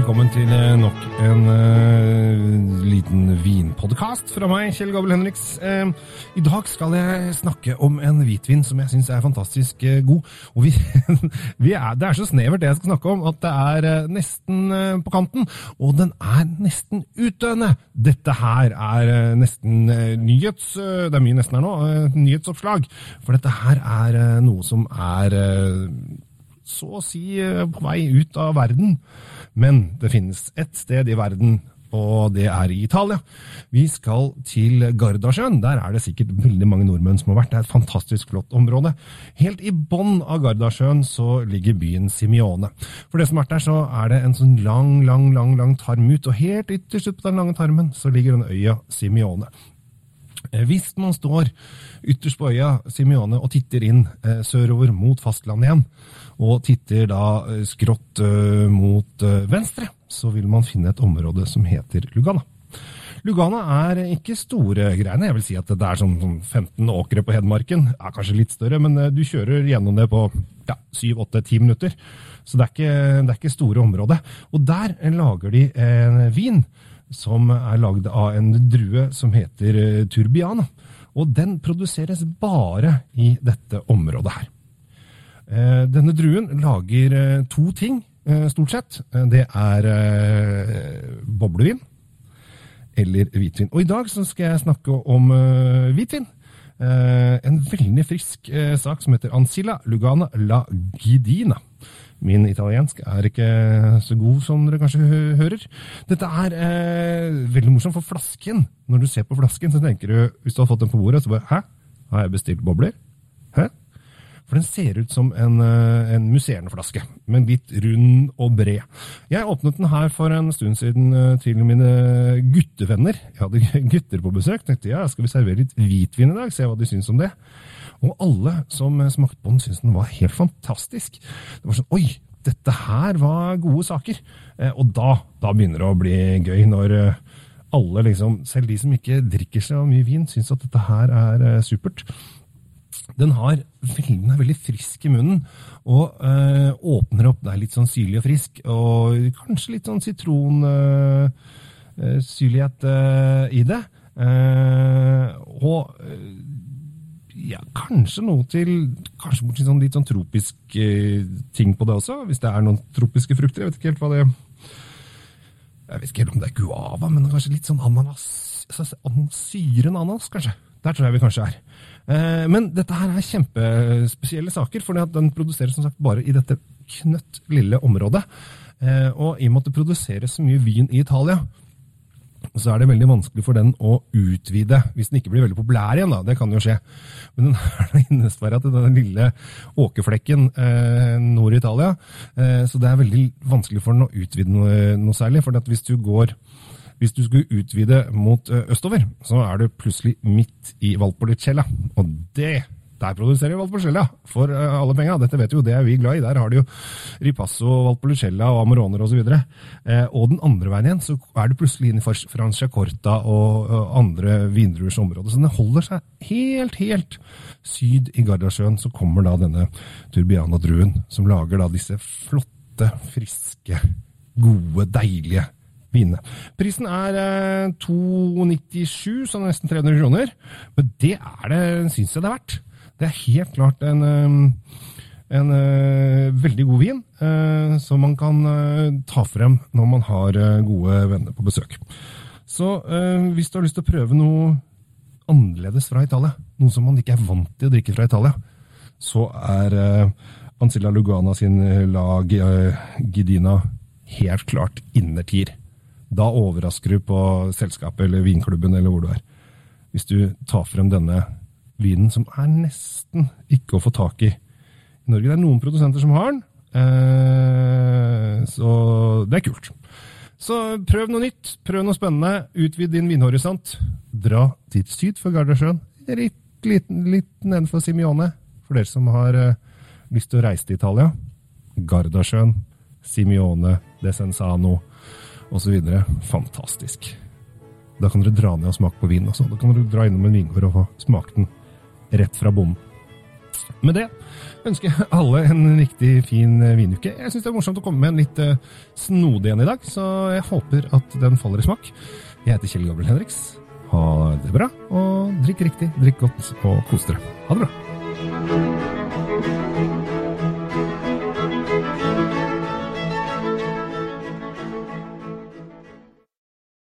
velkommen til eh, nok en uh, liten vinpodkast fra meg, Kjell Gabel Henriks. Uh, I dag skal jeg snakke om en hvitvin som jeg syns er fantastisk uh, god. Og vi, vi er, det er så snevert det jeg skal snakke om, at det er nesten på kanten. Og den er nesten utdøende. Dette her er nesten nyhets... Det er mye nesten her nå. nyhetsoppslag. For dette her er noe som er så å si på vei ut av verden. Men det finnes ett sted i verden, og det er i Italia. Vi skal til Gardasjøen. Der er det sikkert veldig mange nordmenn som har vært. Det er et fantastisk flott område. Helt i bånn av Gardasjøen så ligger byen Simione. For det som vært der, så er det en sånn lang, lang, lang, lang tarm ut, og helt ytterst ut på den lange tarmen så ligger den øya Simione. Eh, hvis man står ytterst på øya Simione og titter inn eh, sørover mot fastlandet igjen, og titter da eh, skrått mot venstre, så vil man finne et område som heter Lugana. Lugana er ikke store greiene. Jeg vil si at det er sånn, sånn 15 åkre på Hedmarken. Er kanskje litt større, men du kjører gjennom det på ja, 7-8-10 minutter. Så det er, ikke, det er ikke store områder. Og der lager de en vin som er lagd av en drue som heter Turbiana. Og den produseres bare i dette området her. Eh, denne druen lager eh, to ting, eh, stort sett. Det er boblevin eller hvitvin. Og i dag skal jeg snakke om hvitvin. En veldig frisk sak som heter Ancilla Lugana la Gidina. Min italiensk er ikke så god som dere kanskje hører. Dette er eh, veldig morsomt, for flasken Når du ser på flasken, så tenker du Hvis du har fått den på bordet, så bare Hæ? Har jeg bestilt bobler? For den ser ut som en, eh, en musserende men litt rund og bred. Jeg åpnet den her for en stund siden eh, til mine guttevenner. Jeg hadde gutter på besøk. tenkte ja, skal vi servere litt hvitvin i dag, se hva de syns om det. Og alle som smakte på den, syntes den var helt fantastisk. Det var sånn Oi, dette her var gode saker. Eh, og da, da begynner det å bli gøy, når alle, liksom, selv de som ikke drikker så mye vin, syns at dette her er supert. Den, har, den er veldig frisk i munnen og øh, åpner opp. Det er litt sånn syrlig og frisk, og kanskje litt sånn sitronsyrlighet øh, øh, i det. og ja, kanskje noe til Kanskje borti sånn litt sånn tropisk ting på det også, hvis det er noen tropiske frukter. Jeg vet ikke helt hva det er. Jeg vet ikke helt om det er guava, men kanskje litt sånn ananas. Syren ananas, kanskje. Der tror jeg vi kanskje er. Eh, men dette her er kjempespesielle saker, for den produseres som sagt bare i dette knøtt lille området. Eh, og i og med at det produseres så mye vin i Italia, så er det veldig vanskelig for den å utvide, hvis den ikke blir veldig populær igjen. da, Det kan jo skje. Men den er innesperra til den lille åkerflekken eh, nord i Italia. Eh, så det er veldig vanskelig for den å utvide noe, noe særlig. For hvis du går hvis du skulle utvide mot eh, østover, så er du plutselig midt i Valpolicella. Og det der produserer Valpolicella for eh, alle penga. Dette vet vi jo, det er vi glad i. Der har de jo Ripasso, Valpolicella og Amoroner osv. Og, eh, og den andre veien igjen så er du plutselig inne i Franciacorta og andre vindruers område. Så den holder seg helt, helt syd i Gardasjøen. Så kommer da denne Turbiana-druen, som lager da disse flotte, friske, gode, deilige vinene. Prisen er eh, 297, så nesten 300 kroner. Men det er det, syns jeg det er verdt. Det er helt klart en, eh, en uh, veldig god vin som man kan ta frem når man har gode venner på besøk. Så hvis du har lyst til å prøve noe annerledes fra Italia, noe som man ikke er vant til å drikke fra Italia, så er Ancilla Lugana sin lag Gidina helt klart innertier. Da overrasker du på selskapet eller vinklubben eller hvor du er. Hvis du tar frem denne vinen som er nesten ikke å få tak i i Norge. Det er noen produsenter som har den, eh, så det er kult. Så prøv noe nytt, prøv noe spennende, utvid din vinhorisont. Dra dit syd for Gardasjøen, litt, litt, litt nedenfor Simione, for dere som har uh, lyst til å reise til Italia. Gardasjøen, Simione, Desenzano osv. Fantastisk. Da kan dere dra ned og smake på vin også. Da kan dere dra innom en vingård og få smake den rett fra bonden. Med det ønsker jeg alle en riktig fin eh, vinuke. Jeg syns det er morsomt å komme med en litt uh, snodig en i dag, så jeg håper at den faller i smak. Jeg heter Kjell Gabriel Henriks. Ha det bra, og drikk riktig, drikk godt og kos dere. Ha det bra.